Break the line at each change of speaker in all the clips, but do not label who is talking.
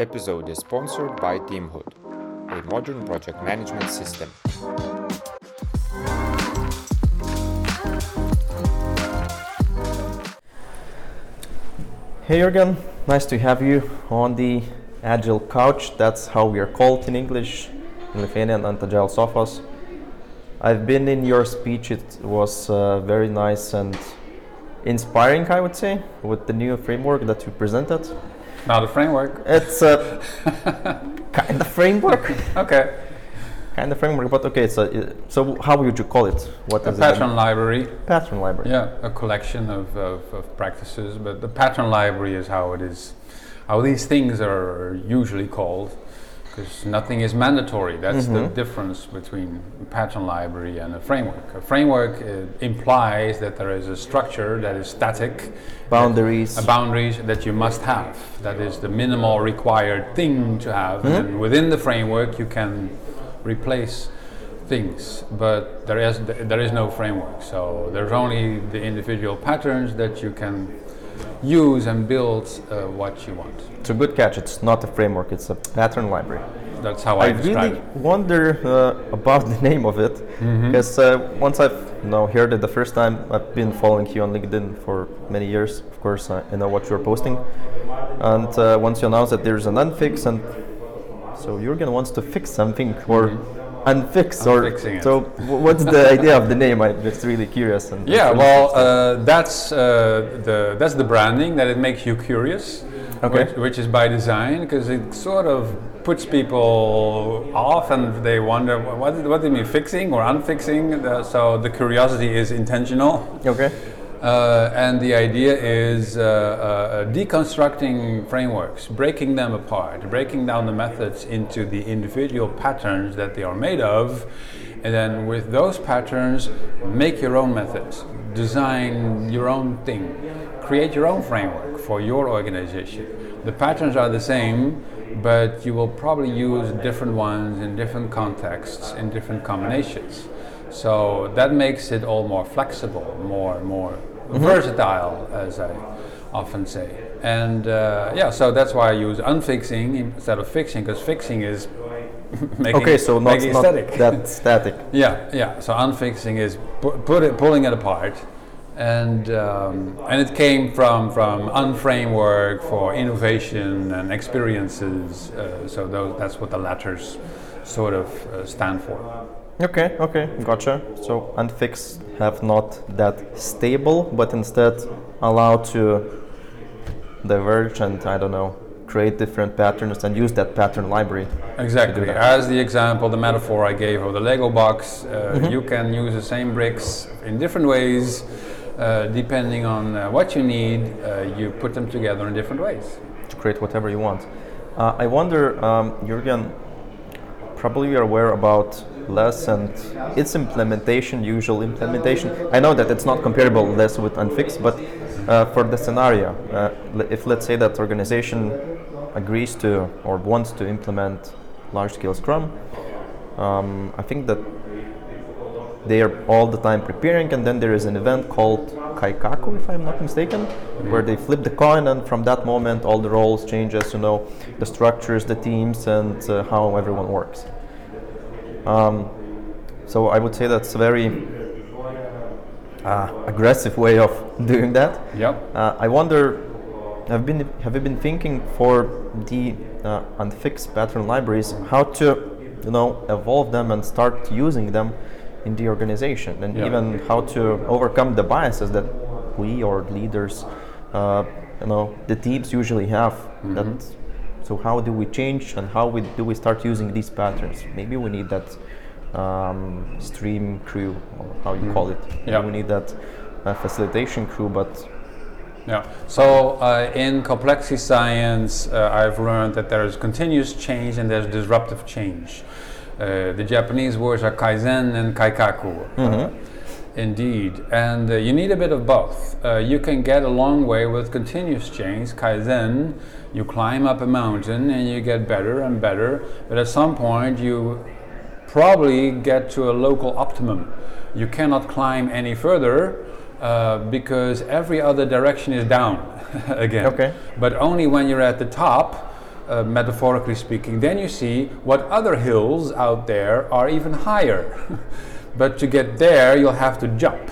episode is sponsored by Teamhood, a modern project management system.
Hey Jürgen, nice to have you on the Agile Couch. That's how we are called in English, in Lithuanian, and Agile Sofas. I've been in your speech, it was uh, very nice and inspiring, I would say, with the new framework that you presented.
Now the framework.
It's a kind of framework,
Okay.
kind of framework, but okay. So, uh, so how would you call it? What
A
is
pattern
it?
library.
Pattern library.
Yeah, a collection of, of, of practices, but the pattern library is how it is, how these things are usually called, because nothing is mandatory. That's the
Mhm.
difference between a pattern library and a framework. A framework uh, implies that there is a structure that is static,
Boundaries.
a boundaries that you must have. That is the minimal required thing to have. And within the framework, you can replace things, but there is there is no framework. So there's only the individual patterns that you can use and build uh, what you want.
It's a good catch. It's not a framework. It's a pattern library.
That's how I,
I
describe
really
it.
wonder uh, about the name of it
Mm-hmm.
because uh, once I've you know, heard it the first time, I've been following you on LinkedIn for many years. Of course, I, I know what you're posting, and uh, once you announce that there's an unfix, and so Jurgen wants to fix something or unfix, or.
Unfixing it.
so w- what's the idea of the name? I'm just really curious. And
Yeah, well, uh, that's uh, the that's the branding that it makes you curious,
Okay.
which, which is by design because it sort of puts people off and they wonder "Wha- what what do you mean fixing or unfixing. The, so the curiosity is intentional.
okay.
Uh, and the idea is uh, uh, deconstructing frameworks, breaking them apart, breaking down the methods into the individual patterns that they are made of, and then with those patterns, make your own methods, design your own thing, create your own framework for your organization. The patterns are the same, but you will probably use different ones in different contexts, in different combinations. So that makes it all more flexible, more more versatile, as I often say. And uh, yeah, so that's why I use unfixing instead of fixing, because fixing is making,
Okay, so not,
making
not
static.
that static.
yeah, yeah. So unfixing is pu- put it, pulling it apart, and um, and it came from from unframework for innovation and experiences. Uh, so those, that's what the letters sort of uh, stand for.
Okay, okay, gotcha. So unfix have not that stable, but instead allow to diverge and I don't know, create different patterns and use that pattern library.
Exactly. As the example, the metaphor I gave of the Lego box, uh,
Mm-hmm.
you can use the same bricks in different ways, uh, depending on uh, what you need. Uh, you put them together in different ways.
to create whatever you want. Uh, I wonder, um, Jurgen, probably you're aware about LeSS and its implementation, usual implementation. I know that it's not comparable LeSS with unfix, but uh, for the scenario, uh, if let's say that organization agrees to or wants to implement large-scale Scrum, um, I think that they are all the time preparing, and then there is an event called Kaikaku, if I'm not mistaken, where they flip the coin, and from that moment, all the roles changes. You know, the structures, the teams, and uh, how everyone works. Um, so I would say that's a very uh, aggressive way of doing that.
Yep.
Uh, I wonder, have been have you been thinking for the uh, unfixed pattern libraries how to, you know, evolve them and start using them in the organization, and
Yeah.
even how to overcome the biases that we or leaders, uh, you know, the teams usually have. That so how do we change and how we, do we start using these patterns? Maybe we need that um, stream crew, or how you call it.
Yeah.
we need that uh, facilitation crew, but
Yeah. So uh, in complexity science, uh, I've learned that there is continuous change and there's disruptive change. Uh, the Japanese words are kaizen and kaikaku. Uh, indeed, and uh, you need a bit of both. Uh, you can get a long way with continuous change. Kaizen, you climb up a mountain and you get better and better, but at some point you probably get to a local optimum. You cannot climb any further uh, because every other direction is down again.
Okay.
But only when you're at the top uh, metaphorically speaking, then you see what other hills out there are even higher. but to get there, you'll have to jump,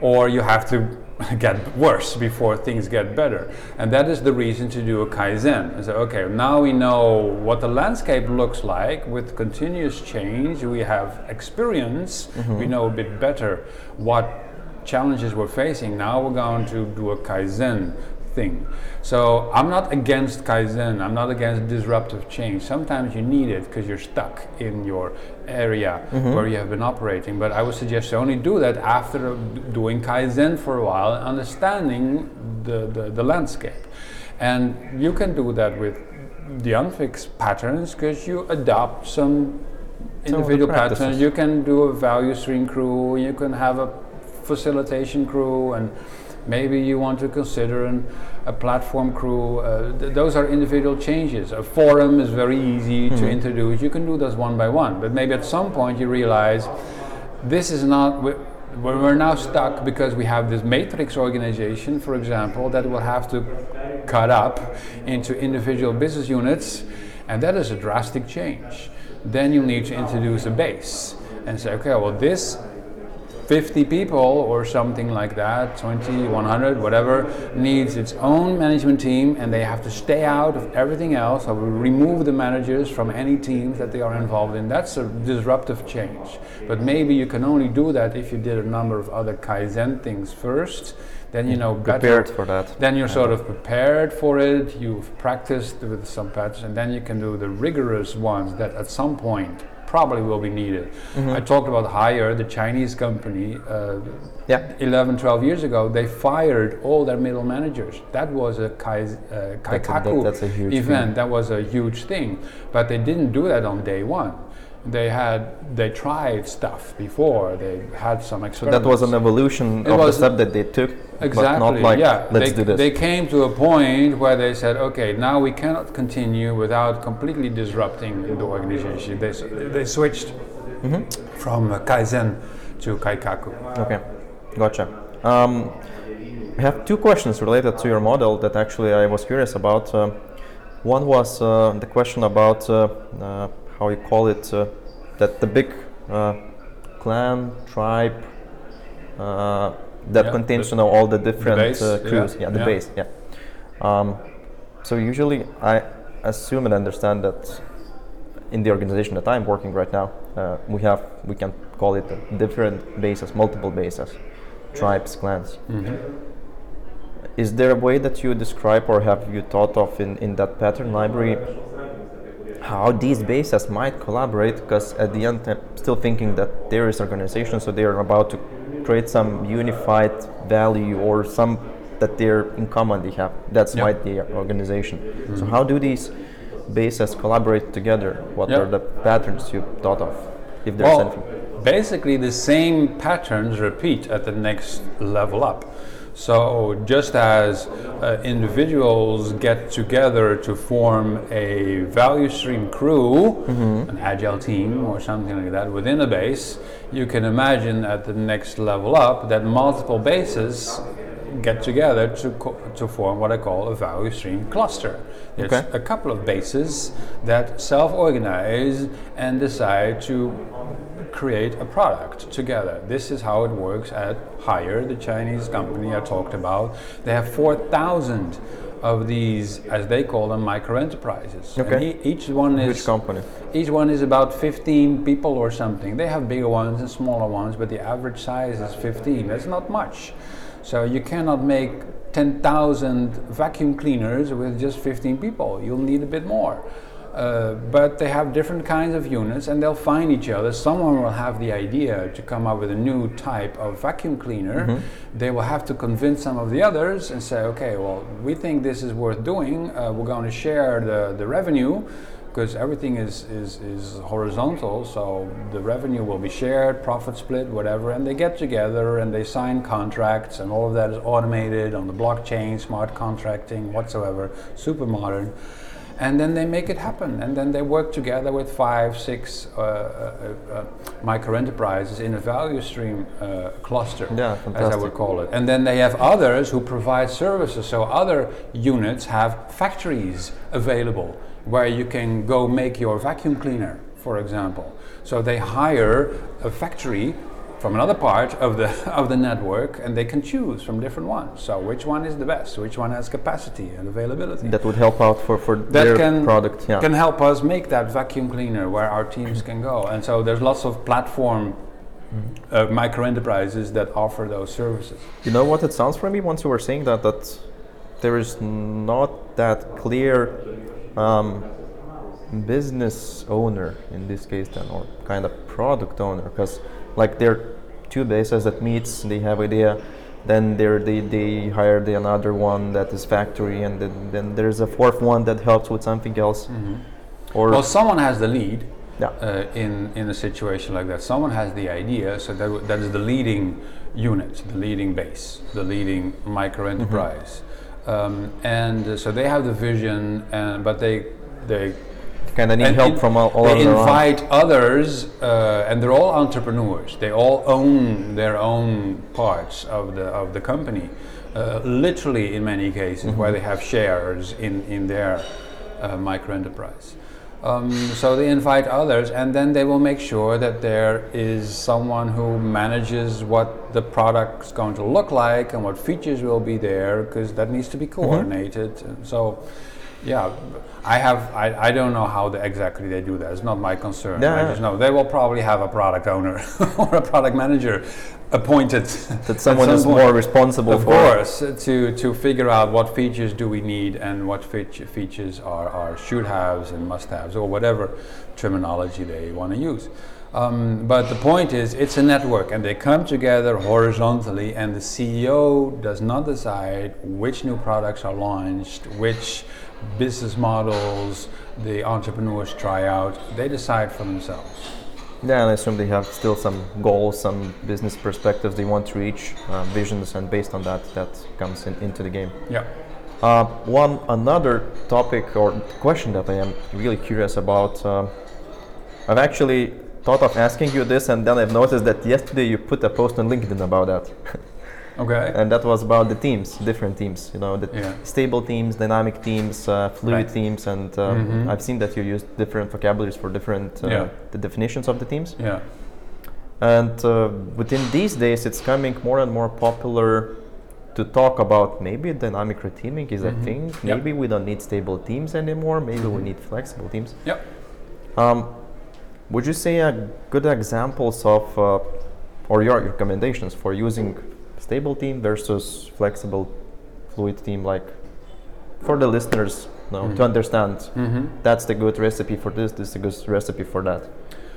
or you have to get worse before things get better. And that is the reason to do a Kaizen. And say, okay, now we know what the landscape looks like with continuous change. We have experience. Mm-hmm. We know a bit better what challenges we're facing. Now we're going to do a Kaizen thing. So I'm not against Kaizen. I'm not against disruptive change. Sometimes you need it because you're stuck in your area where you have been operating. But I would suggest you only do that after doing Kaizen for a while and understanding the, the, the landscape. And you can do that with the unfixed patterns because you adopt some individual patterns. You can do a value stream crew. You can have a facilitation crew, and maybe you want to consider an, a platform crew. Uh, th- those are individual changes. A forum is very easy to introduce. You can do those one by one, but maybe at some point you realize this is not. we- We're we're now stuck because we have this matrix organization, for example, that will have to cut up into individual business units, and that is a drastic change. Then you need to introduce a base and say, okay, well, this 50 people or something like that, 20, 100, whatever, needs its own management team and they have to stay out of everything else. We remove the managers from any teams that they are involved in. That's a disruptive change. But maybe you can only do that if you did a number of other Kaizen things first. Then you know better
Prepared for that.
then you're sort of prepared for it, you've practiced with some patterns, and then you can do the rigorous ones that at some point probably will be needed. I talked about Haier, the Chinese company, uh,
Yeah.
11, 12 years ago, they fired all their middle managers. That was a kai, uh, Kaikaku
that- that's a huge
event. That was a huge thing. But they didn't do that on day one. They had they tried stuff before. They had some
So
experiments.
that was an evolution
It
of the step that they took,
Exactly.
but not like
yeah.
let's
they,
do this.
They came to a point where they said, okay, now we cannot continue without completely disrupting the organization. They, they switched
Mm-hmm.
from Kaizen to Kaikaku.
Okay, gotcha. Um, I have two questions related to your model that actually I was curious about. Uh, one was uh, the question about uh, uh, how you call it uh, that the big uh, clan tribe uh, that
Yeah,
contains
the-
you know all the different
base,
uh,
yeah,
crews. Yeah, the
yeah.
base. Yeah. Um, so usually I assume and understand that in the organization that I'm working right now, uh, we have we can call it different bases, multiple bases, tribes, clans. Is there a way that you describe or have you thought of in, in that pattern library how these bases might collaborate? Because at the end, I'm still thinking that there is organization, so they are about to create some unified value or some that they're in common. They have that's
Yeah.
why the organization. So how do these bases collaborate together? What
Yeah.
are the patterns you thought of? If there's
Well,
anything.
basically the same patterns repeat at the next level up. So just as uh, individuals get together to form a value stream crew, an agile team or something like that within a base, you can imagine at the next level up that multiple bases get together to, co- to form what I call a value stream cluster. There's
Okay.
a couple of bases that self-organize and decide to create a product together. This is how it works at Haier, the Chinese company I talked about. They have 4,000 of these, as they call them, micro-enterprises.
Okay.
e- each one is
Huge company.
each one is about 15 people or something. They have bigger ones and smaller ones, but the average size is 15. That's not much. So you cannot make 10,000 vacuum cleaners with just 15 people. You'll need a bit more. Uh, but they have different kinds of units and they'll find each other. Someone will have the idea to come up with a new type of vacuum cleaner. They will have to convince some of the others and say, okay, well, we think this is worth doing. Uh, we're going to share the, the revenue because everything is, is, is horizontal, so the revenue will be shared, profit split, whatever, and they get together and they sign contracts, and all of that is automated on the blockchain, smart contracting, whatsoever, super modern. And then they make it happen, and then they work together with five, six uh, uh, uh, micro enterprises in a value stream uh, cluster,
Yeah,
as I would call it. And then they have others who provide services. So other units have factories available where you can go make your vacuum cleaner, for example. So they hire a factory from another part of the of the network, and they can choose from different ones. So which one is the best? Which one has capacity and availability?
That would help out for, for
that
their
can
product. Yeah.
can help us make that vacuum cleaner where our teams can go. And so there's lots of platform uh, micro enterprises that offer those services.
You know what it sounds for me once you were saying that that there is not that clear um, business owner in this case then or kind of product owner because like there are two bases that meets they have idea then there they, they hire the another one that is factory and then, then there's a fourth one that helps with something else or
Well, someone has the lead
yeah
uh, in in a situation like that. Someone has the idea, so that, w- that is the leading unit, the leading base, the leading micro enterprise. Um, and uh, so they have the vision, and but they they
kind of need help
in-
from all, all
they
around.
invite others, uh, and they're all entrepreneurs. They all own their own parts of the of the company, uh, literally in many cases, where they have shares in in their uh, micro enterprise. Um, so they invite others, and then they will make sure that there is someone who manages what the product's going to look like and what features will be there, because that needs to be coordinated. And so, yeah, I have. I, I don't know how the, exactly they do that. It's not my concern.
Yeah,
I just know they will probably have a product owner or a product manager appointed.
that someone
at
is
some
more responsible
Of
for
course, to, to figure out what features do we need and what feature, features are, are should haves and must haves or whatever terminology they want to use. Um, but the point is, it's a network and they come together horizontally, and the CEO does not decide which new products are launched, which business models the entrepreneurs try out. They decide for themselves.
Yeah, and I assume they have still some goals, some business perspectives they want to reach, uh, visions, and based on that, that comes in, into the game.
Yeah.
Uh, one another topic or question that I am really curious about. Uh, I've actually thought of asking you this, and then I've noticed that yesterday you put a post on LinkedIn about that,
Okay.
and that was about the teams, different teams. You know, the
Yeah.
stable teams, dynamic teams, uh, fluid
Right.
teams, and uh,
Mhm.
I've seen that you use different vocabularies for different uh,
Yeah.
the definitions of the teams.
yeah.
And uh, within these days, it's coming more and more popular to talk about maybe dynamic reteaming is a
Mhm.
thing.
Yep.
Maybe we don't need stable teams anymore. Maybe we
Mhm.
need flexible teams.
Yep.
Um, would you say uh, good examples of, uh, or your recommendations for using stable team versus flexible fluid team, like for the listeners, you know, to understand
Mm-hmm.
that's the good recipe for this, this is the good recipe for that.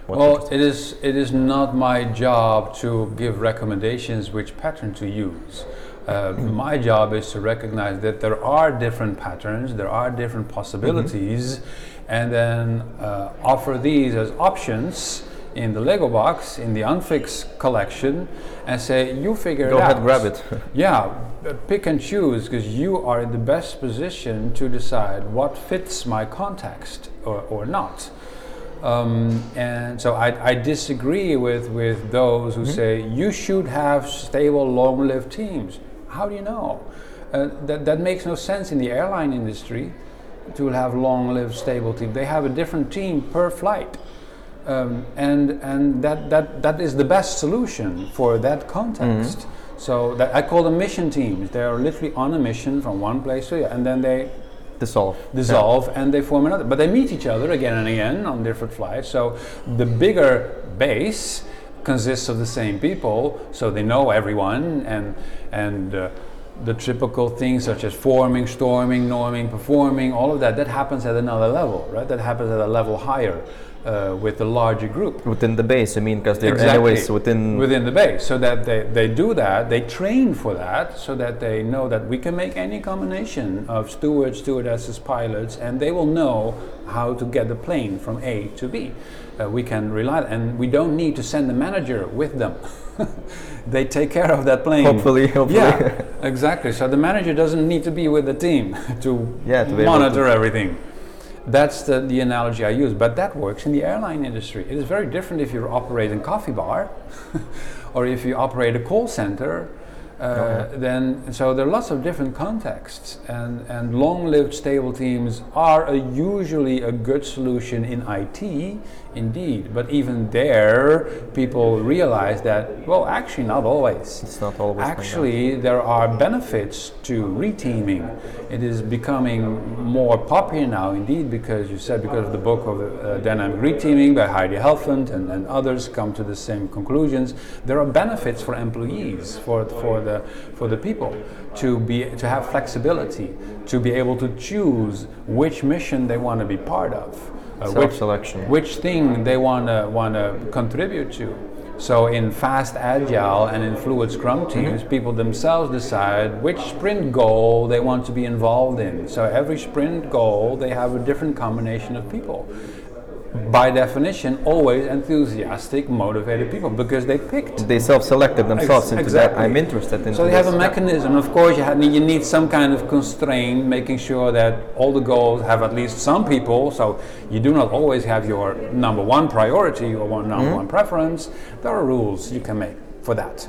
What
Well, it is it is not my job to give recommendations which pattern to use. Uh, my job is to recognize that there are different patterns, there are different possibilities, and then uh, offer these as options in the Lego box, in the Unfix collection, and say, you figure
Go
it
ahead,
out.
grab it.
Yeah, pick and choose because you are in the best position to decide what fits my context or, or not. Um, and so I, I disagree with, with those who say you should have stable, long lived teams. How do you know? Uh, that, that makes no sense in the airline industry to have long lived, stable teams. They have a different team per flight. Um, and and that, that, that is the best solution for that context. So that I call them mission teams. They are literally on a mission from one place to the other, and then they
Dissolve.
dissolve and they form another. But they meet each other again and again on different flights. So the bigger base consists of the same people, so they know everyone and and. Uh, the typical things such as forming, storming, norming, performing, all of that, that happens at another level, right? That happens at a level higher uh, with the larger group.
Within the base, I mean, because they're
Exactly.
anyways within.
within the base so that they, they do that they train for that so that they know that we can make any combination of stewards stewardesses pilots and they will know how to get the plane from a to b uh, we can rely and we don't need to send the manager with them they take care of that plane
Hopefully, hopefully.
yeah exactly so the manager doesn't need to be with the team to
Yeah, to
monitor
to-
everything that's the, the analogy I use, but that works in the airline industry. It is very different if you operate a coffee bar or if you operate a call center. Uh, then so there are lots of different contexts and, and long-lived stable teams are a, usually a good solution in IT indeed. But even there people realize that well actually not always.
It's not always
actually there are benefits to reteaming. It is becoming more popular now indeed because you said because of the book of uh, dynamic reteaming by Heidi Helfand and, and others come to the same conclusions. There are benefits for employees for, for the for the people to be to have flexibility to be able to choose which mission they want to be part of uh, which,
Self-selection.
which thing they want to want to contribute to. So in fast agile and in fluid scrum teams, people themselves decide which sprint goal they want to be involved in. So every sprint goal, they have a different combination of people. By definition, always enthusiastic, motivated people because they picked
They self-selected themselves into that. I'm interested in.
So they have a mechanism. Of course, you, have, you need some kind of constraint, making sure that all the goals have at least some people. So you do not always have your number one priority or one number one preference. There are rules you can make for that.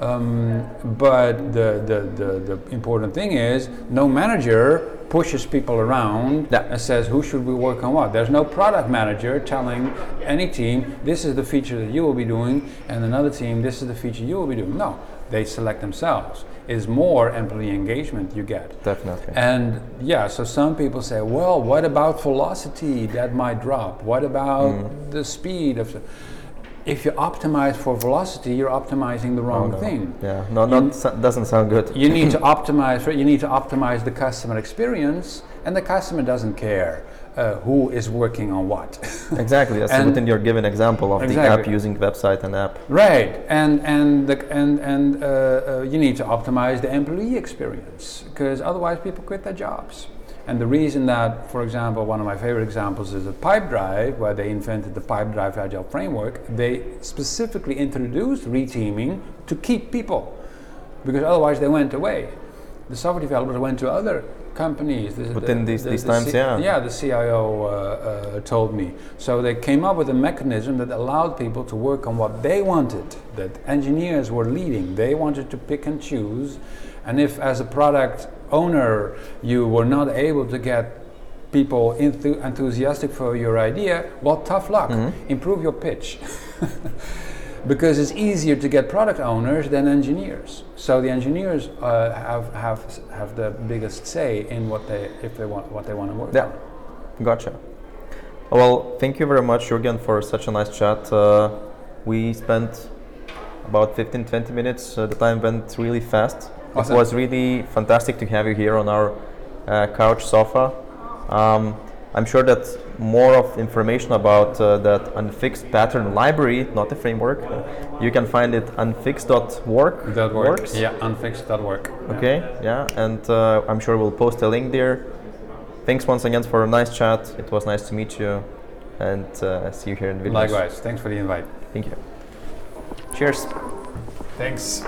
Um, but the, the, the, the important thing is no manager pushes people around and says who should we work on what. There's no product manager telling any team this is the feature that you will be doing and another team this is the feature you will be doing. No, they select themselves. It's more employee engagement you get.
Definitely.
And yeah, so some people say, well, what about velocity? That might drop. What about
Mm.
the speed of if you optimize for velocity, you're optimizing the wrong
no.
thing.
yeah, no, not so- doesn't sound good.
You need to optimize. for- You need to optimize the customer experience, and the customer doesn't care uh, who is working on what.
Exactly. That's
And-
within your given example of the app using website and app.
Right, and and the, and and uh, uh, you need to optimize the employee experience because otherwise people quit their jobs. And the reason that, for example, one of my favorite examples is a Pipedrive, where they invented the Pipedrive Agile framework. They specifically introduced reteaming to keep people, because otherwise they went away. The software developers went to other companies. The-
Within
the-
these-
the-
these
the
times, yeah.
Yeah, the CIO uh, uh, told me. So they came up with a mechanism that allowed people to work on what they wanted, that engineers were leading. They wanted to pick and choose. And if, as a product owner, you were not able to get people enthu- enthusiastic for your idea, well, tough luck. Improve your pitch. because it's easier to get product owners than engineers. So the engineers uh, have, have, have the biggest say in what they, if they want, what they want to work
Yeah.
on.
Gotcha. Well, thank you very much, Jürgen, for such a nice chat. Uh, we spent about 15 20 minutes. Uh, the time went really fast.
Awesome.
It was really fantastic to have you here on our uh, couch sofa. Um, I'm sure that more of information about uh, that unfixed pattern library, not the framework, you can find it unfixed.work.
That works.
works.
Yeah, unfixed.work.
Okay, yeah, and uh, I'm sure we'll post a link there. Thanks once again for a nice chat. It was nice to meet you, and uh, see you here in Vilnius.
Likewise. thanks for the invite.
Thank you. Cheers.
Thanks.